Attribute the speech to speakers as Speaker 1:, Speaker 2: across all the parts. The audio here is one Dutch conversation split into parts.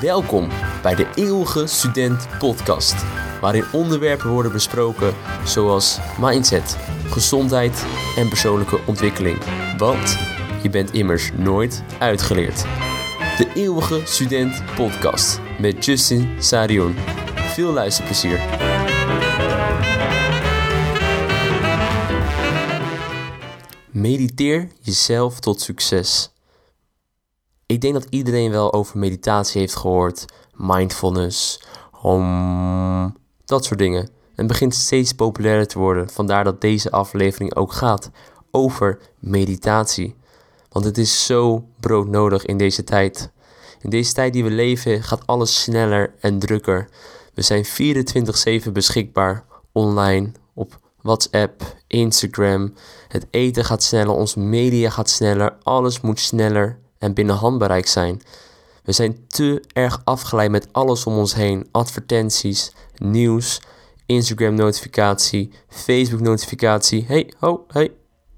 Speaker 1: Welkom bij de Eeuwige Student Podcast, waarin onderwerpen worden besproken zoals mindset, gezondheid en persoonlijke ontwikkeling. Want je bent immers nooit uitgeleerd. De Eeuwige Student Podcast met Justin Sarion. Veel luisterplezier. Mediteer jezelf tot succes. Ik denk dat iedereen wel over meditatie heeft gehoord. Mindfulness, om dat soort dingen. Het begint steeds populairder te worden. Vandaar dat deze aflevering ook gaat over meditatie. Want het is zo broodnodig in deze tijd. In deze tijd die we leven gaat alles sneller en drukker. We zijn 24/7 beschikbaar online op WhatsApp, Instagram. Het eten gaat sneller, ons media gaat sneller, alles moet sneller en binnen handbereik zijn. We zijn te erg afgeleid met alles om ons heen: advertenties, nieuws, Instagram-notificatie, Facebook-notificatie. Hey, ho, hey,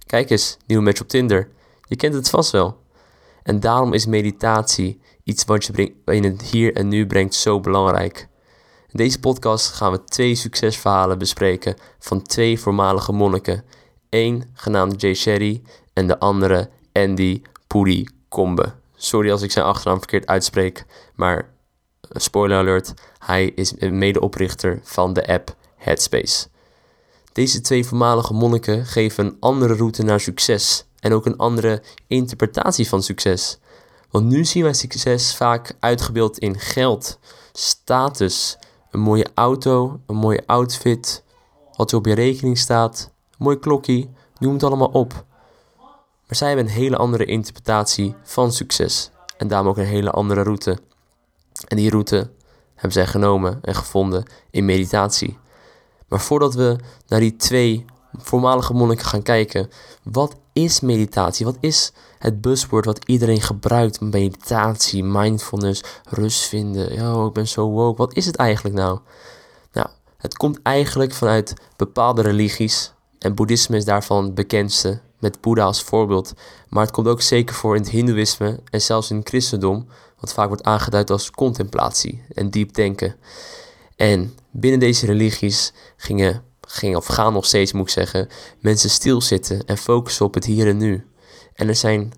Speaker 1: kijk eens, nieuw match op Tinder. Je kent het vast wel. En daarom is meditatie iets wat je in het hier en nu brengt zo belangrijk. In deze podcast gaan we twee succesverhalen bespreken van twee voormalige monniken. Eén genaamd Jay Sherry en de andere Andy Puri Kombe. Sorry als ik zijn achternaam verkeerd uitspreek, maar eh, spoiler alert, hij is medeoprichter van de app Headspace. Deze twee voormalige monniken geven een andere route naar succes en ook een andere interpretatie van succes. Want nu zien wij succes vaak uitgebeeld in geld, status, een mooie auto, een mooie outfit, wat er op je rekening staat, een mooi klokje, noem het allemaal op. Maar zij hebben een hele andere interpretatie van succes en daarom ook een hele andere route. En die route hebben zij genomen en gevonden in meditatie. Maar voordat we naar die twee voormalige monniken gaan kijken, wat is meditatie? Wat is het buzzword wat iedereen gebruikt? Meditatie, mindfulness, rust vinden. Ja, ik ben zo woke. Wat is het eigenlijk nou? Nou, het komt eigenlijk vanuit bepaalde religies. En boeddhisme is daarvan het bekendste, met Boeddha als voorbeeld. Maar het komt ook zeker voor in het hindoeïsme en zelfs in het christendom, wat vaak wordt aangeduid als contemplatie en diep denken. En binnen deze religies gingen ging, of gaan nog steeds moet ik zeggen, mensen stilzitten en focussen op het hier en nu. En er zijn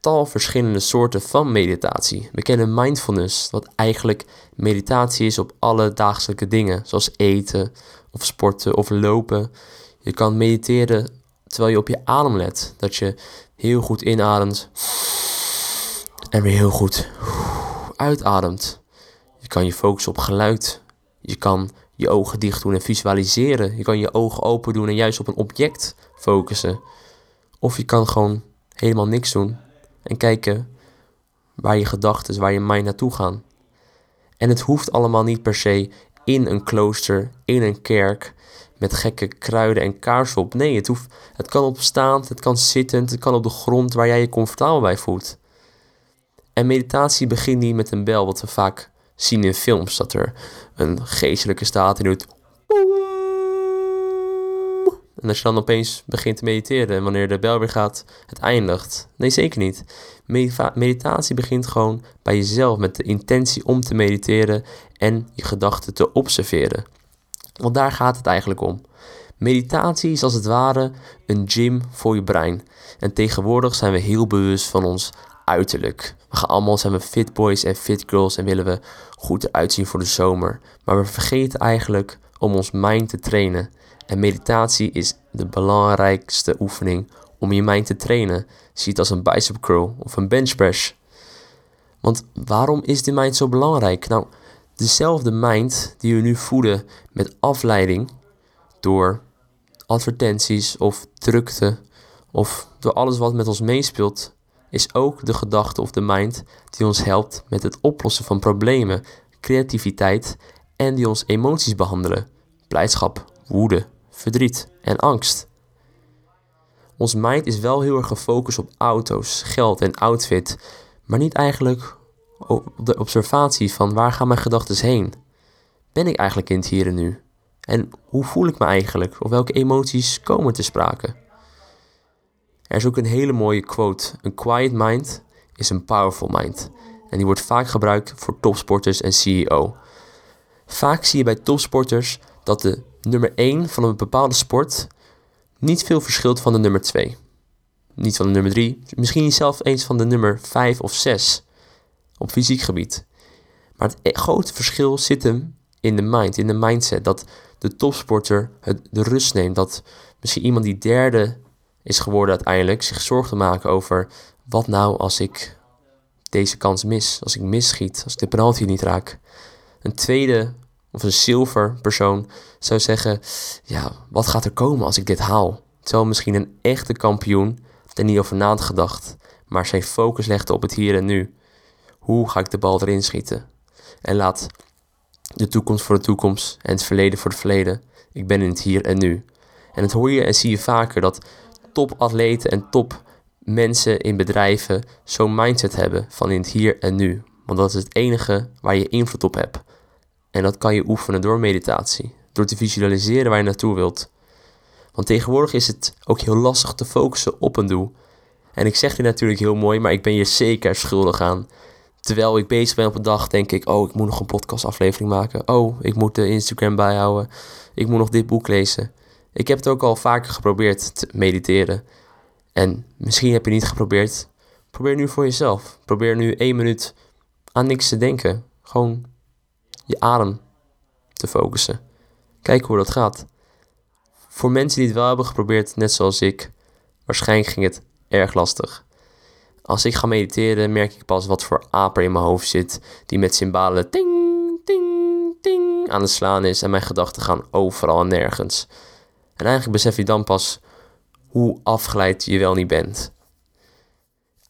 Speaker 1: tal verschillende soorten van meditatie. We kennen mindfulness, wat eigenlijk meditatie is op alle dagelijkse dingen, zoals eten of sporten of lopen. Je kan mediteren terwijl je op je adem let, dat je heel goed inademt en weer heel goed uitademt. Je kan je focussen op geluid. Je kan je ogen dicht doen en visualiseren. Je kan je ogen open doen en juist op een object focussen. Of je kan gewoon helemaal niks doen en kijken waar je gedachten, waar je mind naartoe gaan. En het hoeft allemaal niet per se in een klooster, in een kerk, met gekke kruiden en kaarsen op. Nee, het, hoeft, het kan op staand, het kan zittend, het kan op de grond waar jij je comfortabel bij voelt. En meditatie begint niet met een bel, wat we vaak zien in films. Dat er een geestelijke staat in doet. En als je dan opeens begint te mediteren en wanneer de bel weer gaat, het eindigt. Nee, zeker niet. meditatie begint gewoon bij jezelf met de intentie om te mediteren en je gedachten te observeren. Want daar gaat het eigenlijk om. Meditatie is als het ware een gym voor je brein. En tegenwoordig zijn we heel bewust van ons uiterlijk. We gaan allemaal zijn we fit boys en fit girls en willen we goed eruit zien voor de zomer. Maar we vergeten eigenlijk om ons mind te trainen. En meditatie is de belangrijkste oefening om je mind te trainen. Zie het als een bicep curl of een bench press. Want waarom is die mind zo belangrijk? Nou, dezelfde mind die we nu voeden met afleiding door advertenties of drukte of door alles wat met ons meespeelt, is ook de gedachte of de mind die ons helpt met het oplossen van problemen, creativiteit en die ons emoties behandelen: blijdschap, woede, verdriet en angst. Ons mind is wel heel erg gefocust op auto's, geld en outfit, maar niet eigenlijk de observatie van waar gaan mijn gedachten heen? Ben ik eigenlijk in het hier en nu? En hoe voel ik me eigenlijk? Of welke emoties komen te sprake? Er is ook een hele mooie quote. Een quiet mind is een powerful mind. En die wordt vaak gebruikt voor topsporters en CEO. Vaak zie je bij topsporters dat de nummer 1 van een bepaalde sport niet veel verschilt van de nummer 2. Niet van de nummer 3, misschien niet zelfs eens van de nummer 5 of 6 op fysiek gebied. Maar het e- grote verschil zit hem in de mind, in de mindset. Dat de topsporter het, de rust neemt. Dat misschien iemand die derde is geworden uiteindelijk zich zorgen maken over wat nou als ik deze kans mis, als ik misschiet, als ik de penalty niet raak. Een tweede of een zilver persoon zou zeggen, ja, wat gaat er komen als ik dit haal? Terwijl misschien een echte kampioen er niet over na had gedacht, maar zijn focus legde op het hier en nu. Hoe ga ik de bal erin schieten? En laat de toekomst voor de toekomst en het verleden voor het verleden. Ik ben in het hier en nu. En het hoor je en zie je vaker dat topatleten en top mensen in bedrijven zo'n mindset hebben van in het hier en nu. Want dat is het enige waar je invloed op hebt. En dat kan je oefenen door meditatie, door te visualiseren waar je naartoe wilt. Want tegenwoordig is het ook heel lastig te focussen op een doel. En ik zeg dit natuurlijk heel mooi, maar ik ben je zeker schuldig aan. Terwijl ik bezig ben op een dag, denk ik: Oh, ik moet nog een podcastaflevering maken. Oh, ik moet de Instagram bijhouden. Ik moet nog dit boek lezen. Ik heb het ook al vaker geprobeerd te mediteren. En misschien heb je niet geprobeerd. Probeer nu voor jezelf. Probeer nu één minuut aan niks te denken. Gewoon je adem te focussen. Kijk hoe dat gaat. Voor mensen die het wel hebben geprobeerd, net zoals ik, waarschijnlijk ging het erg lastig. Als ik ga mediteren, merk ik pas wat voor aper in mijn hoofd zit, die met cymbalen ting, ting, ting aan het slaan is en mijn gedachten gaan overal en nergens. En eigenlijk besef je dan pas hoe afgeleid je wel niet bent.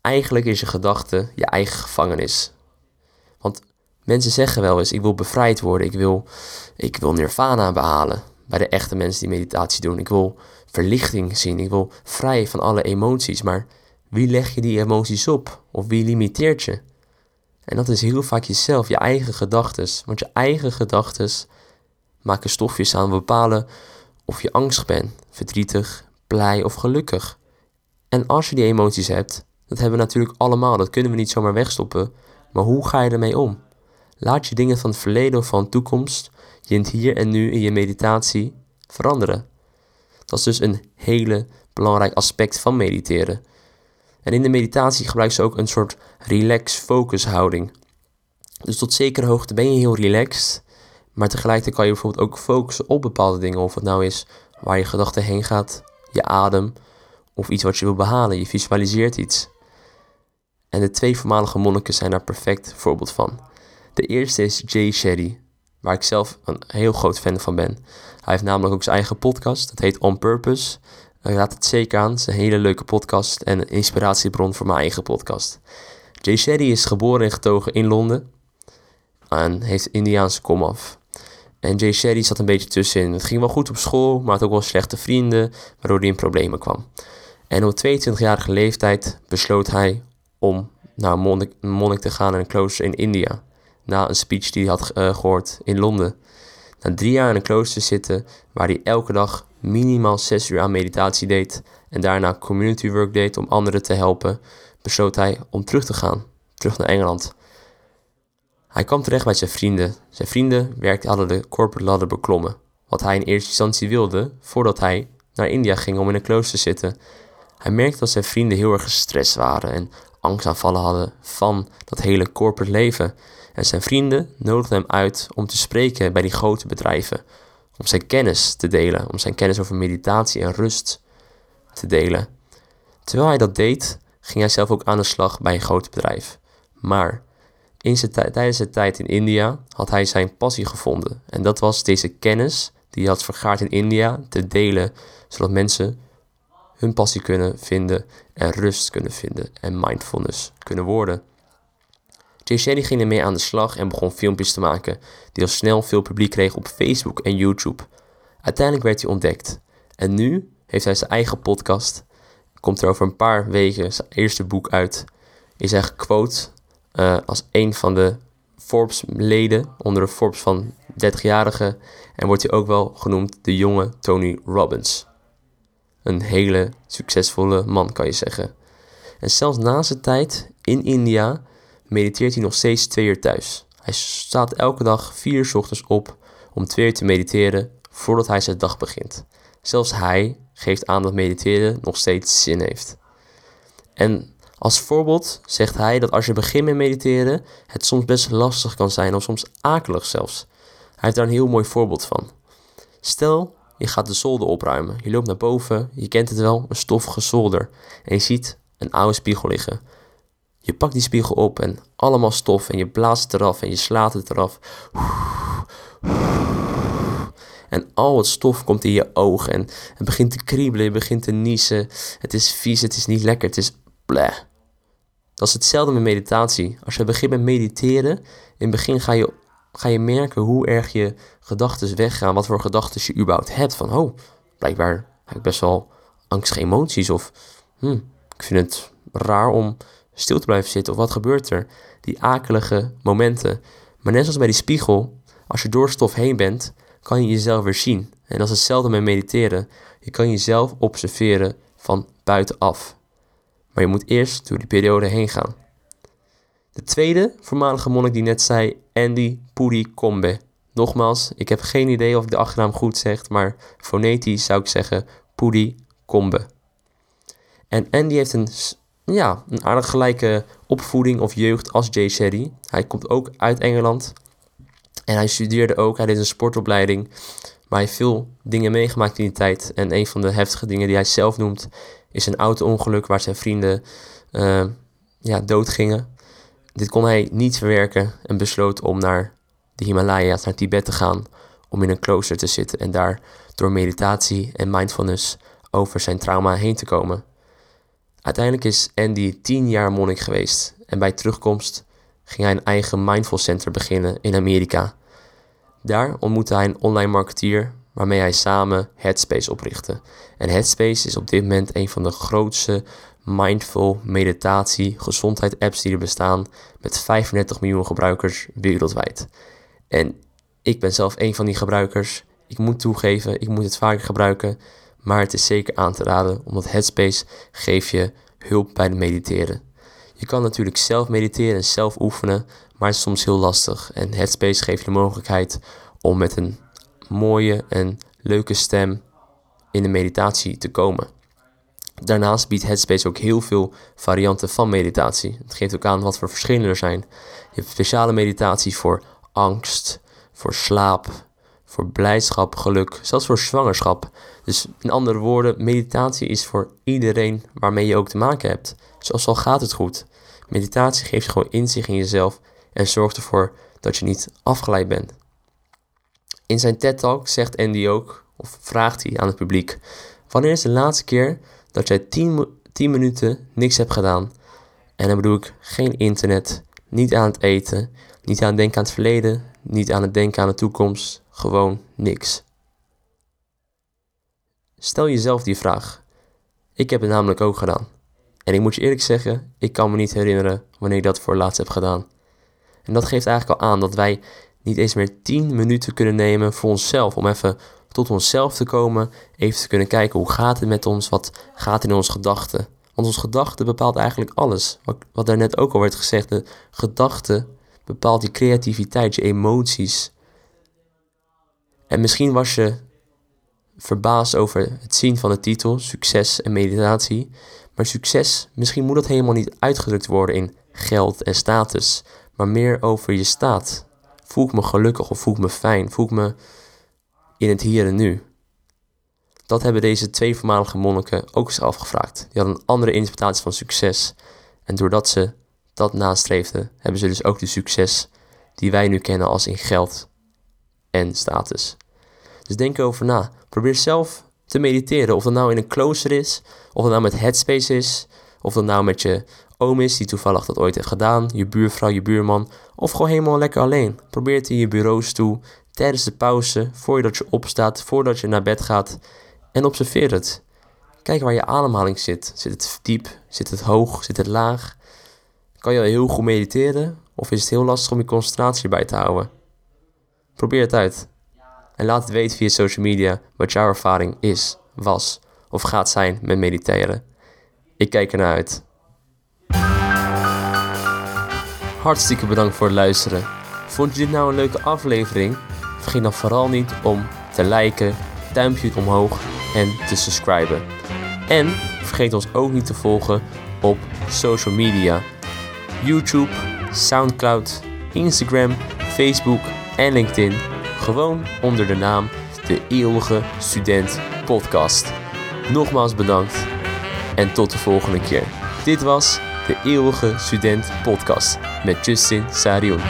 Speaker 1: Eigenlijk is je gedachte je eigen gevangenis. Want mensen zeggen wel eens: ik wil bevrijd worden, ik wil, ik wil nirvana behalen. Bij de echte mensen die meditatie doen. Ik wil verlichting zien, ik wil vrij van alle emoties. Maar wie leg je die emoties op? Of wie limiteert je? En dat is heel vaak jezelf, je eigen gedachten. Want je eigen gedachten maken stofjes aan, bepalen of je angstig bent, verdrietig, blij of gelukkig. En als je die emoties hebt, dat hebben we natuurlijk allemaal, dat kunnen we niet zomaar wegstoppen. Maar hoe ga je ermee om? Laat je dingen van het verleden of van de toekomst je in het hier en nu in je meditatie veranderen. Dat is dus een hele belangrijk aspect van mediteren. En in de meditatie gebruik ze ook een soort relax-focus houding. Dus tot zekere hoogte ben je heel relaxed, maar tegelijkertijd kan je bijvoorbeeld ook focussen op bepaalde dingen. Of het nou is waar je gedachte heen gaat, je adem of iets wat je wil behalen. Je visualiseert iets. En de twee voormalige monniken zijn daar perfect voorbeeld van. De eerste is Jay Shetty, waar ik zelf een heel groot fan van ben. Hij heeft namelijk ook zijn eigen podcast, dat heet On Purpose. Ik raad het zeker aan, het is een hele leuke podcast en een inspiratiebron voor mijn eigen podcast. Jay Shetty is geboren en getogen in Londen en heeft Indiaanse komaf. En Jay Shetty zat een beetje tussenin. Het ging wel goed op school, maar had ook wel slechte vrienden, waardoor hij in problemen kwam. En op 22-jarige leeftijd besloot hij om naar een monnik, te gaan in een klooster in India. Na een speech die hij had uh, gehoord in Londen. Na drie jaar in een klooster zitten, waar hij elke dag minimaal zes uur aan meditatie deed en daarna community work deed om anderen te helpen, besloot hij om terug te gaan, terug naar Engeland. Hij kwam terecht bij zijn vrienden. Zijn vrienden werkten, hadden de corporate ladder beklommen, wat hij in eerste instantie wilde voordat hij naar India ging om in een klooster te zitten. Hij merkte dat zijn vrienden heel erg gestrest waren en angstaanvallen hadden van dat hele corporate leven. En zijn vrienden nodigden hem uit om te spreken bij die grote bedrijven, om zijn kennis te delen, om zijn kennis over meditatie en rust te delen. Terwijl hij dat deed, ging hij zelf ook aan de slag bij een groot bedrijf. Maar in zijn tijdens zijn tijd in India had hij zijn passie gevonden. En dat was deze kennis die hij had vergaard in India te delen, zodat mensen hun passie kunnen vinden en rust kunnen vinden en mindfulness kunnen worden. Shetty ging ermee aan de slag en begon filmpjes te maken die al snel veel publiek kregen op Facebook en YouTube. Uiteindelijk werd hij ontdekt en nu heeft hij zijn eigen podcast. Komt er over een paar weken zijn eerste boek uit. Is hij gequote uh, als een van de Forbes-leden onder de Forbes van 30-jarigen en wordt hij ook wel genoemd de jonge Tony Robbins. Een hele succesvolle man kan je zeggen. En zelfs na zijn tijd in India mediteert hij nog steeds twee uur thuis. Hij staat elke dag vier uur ochtends op om twee uur te mediteren voordat hij zijn dag begint. Zelfs hij geeft aan dat mediteren nog steeds zin heeft. En als voorbeeld zegt hij dat als je begint met mediteren, het soms best lastig kan zijn of soms akelig zelfs. Hij heeft daar een heel mooi voorbeeld van. Stel, je gaat de zolder opruimen. Je loopt naar boven, je kent het wel, een stoffige zolder. En je ziet een oude spiegel liggen. Je pakt die spiegel op en allemaal stof en je blaast het eraf en je slaat het eraf. En al het stof komt in je ogen en het begint te kriebelen, je begint te niezen. Het is vies, het is niet lekker, het is bleh. Dat is hetzelfde met meditatie. Als je begint met mediteren, in het begin ga je, ga je merken hoe erg je gedachten weggaan, wat voor gedachten je überhaupt hebt. Van, oh, blijkbaar heb ik best wel angstige emoties of hm, ik vind het raar om stil te blijven zitten of wat gebeurt er? Die akelige momenten. Maar net zoals bij die spiegel, als je door stof heen bent, kan je jezelf weer zien. En dat is hetzelfde met mediteren. Je kan jezelf observeren van buitenaf. Maar je moet eerst door die periode heen gaan. De tweede voormalige monnik die net zei, Andy Puri Kombe. Nogmaals, ik heb geen idee of ik de achternaam goed zeg, maar fonetisch zou ik zeggen Kombe. En Andy heeft een, ja, een aardig gelijke opvoeding of jeugd als Jay Sherry. Hij komt ook uit Engeland. En hij studeerde ook, hij deed een sportopleiding. Maar hij veel dingen meegemaakt in die tijd. En een van de heftige dingen die hij zelf noemt, is een auto-ongeluk waar zijn vrienden uh, ja, doodgingen. Dit kon hij niet verwerken en besloot om naar de Himalaya's, naar Tibet te gaan, om in een klooster te zitten en daar door meditatie en mindfulness over zijn trauma heen te komen. Uiteindelijk is Andy tien jaar monnik geweest en bij terugkomst ging hij een eigen mindful center beginnen in Amerika. Daar ontmoette hij een online marketeer waarmee hij samen Headspace oprichtte. En Headspace is op dit moment een van de grootste mindful meditatie gezondheid apps die er bestaan met 35 miljoen gebruikers wereldwijd. En ik ben zelf een van die gebruikers. Ik moet toegeven, ik moet het vaker gebruiken, maar het is zeker aan te raden omdat Headspace geeft je hulp bij het mediteren. Je kan natuurlijk zelf mediteren en zelf oefenen, maar het is soms heel lastig. En Headspace geeft je de mogelijkheid om met een mooie en leuke stem in de meditatie te komen. Daarnaast biedt Headspace ook heel veel varianten van meditatie. Het geeft ook aan wat voor verschillen er zijn. Je hebt speciale meditatie voor angst, voor slaap, voor blijdschap, geluk, zelfs voor zwangerschap. Dus in andere woorden, meditatie is voor iedereen waarmee je ook te maken hebt. Zoals al gaat het goed. Meditatie geeft je gewoon inzicht in jezelf en zorgt ervoor dat je niet afgeleid bent. In zijn TED-talk zegt Andy ook, of vraagt hij aan het publiek: Wanneer is de laatste keer dat jij 10, 10 minuten niks hebt gedaan? En dan bedoel ik geen internet, niet aan het eten, niet aan het denken aan het verleden, niet aan het denken aan de toekomst, gewoon niks. Stel jezelf die vraag. Ik heb het namelijk ook gedaan. En ik moet je eerlijk zeggen, ik kan me niet herinneren wanneer ik dat voor laatst heb gedaan. En dat geeft eigenlijk al aan dat wij niet eens meer 10 minuten kunnen nemen voor onszelf. Om even tot onszelf te komen, even te kunnen kijken hoe gaat het met ons, wat gaat in onze gedachten. Want onze gedachte bepaalt eigenlijk alles. Wat, wat daarnet ook al werd gezegd, de gedachte bepaalt je creativiteit, je emoties. En misschien was je verbaasd over het zien van de titel, succes en meditatie. Maar succes, misschien moet dat helemaal niet uitgedrukt worden in geld en status, maar meer over je staat. Voel ik me gelukkig of voel ik me fijn? Voel ik me in het hier en nu? Dat hebben deze twee voormalige monniken ook eens afgevraagd. Die hadden een andere interpretatie van succes. En doordat ze dat nastreefden, hebben ze dus ook de succes die wij nu kennen als in geld en status. Dus denk erover na. Probeer zelf te mediteren. Of dat nou in een klooster is, of dat nou met Headspace is, of dat nou met je oom is die toevallig dat ooit heeft gedaan, je buurvrouw, je buurman, of gewoon helemaal lekker alleen. Probeer het in je bureaus toe, tijdens de pauze, voordat je opstaat, voordat je naar bed gaat en observeer het. Kijk waar je ademhaling zit. Zit het diep? Zit het hoog? Zit het laag? Kan je heel goed mediteren? Of is het heel lastig om je concentratie bij te houden? Probeer het uit. En laat het weten via social media wat jouw ervaring is, was of gaat zijn met mediteren. Ik kijk ernaar uit. hartstikke bedankt voor het luisteren. Vond je dit nou een leuke aflevering? Vergeet dan vooral niet om te liken, duimpje omhoog en te subscriben. En vergeet ons ook niet te volgen op social media. YouTube, Soundcloud, Instagram, Facebook en LinkedIn. Gewoon onder de naam De Eeuwige Student Podcast. Nogmaals bedankt en tot de volgende keer. Dit was De Eeuwige Student Podcast met Justin Sarion.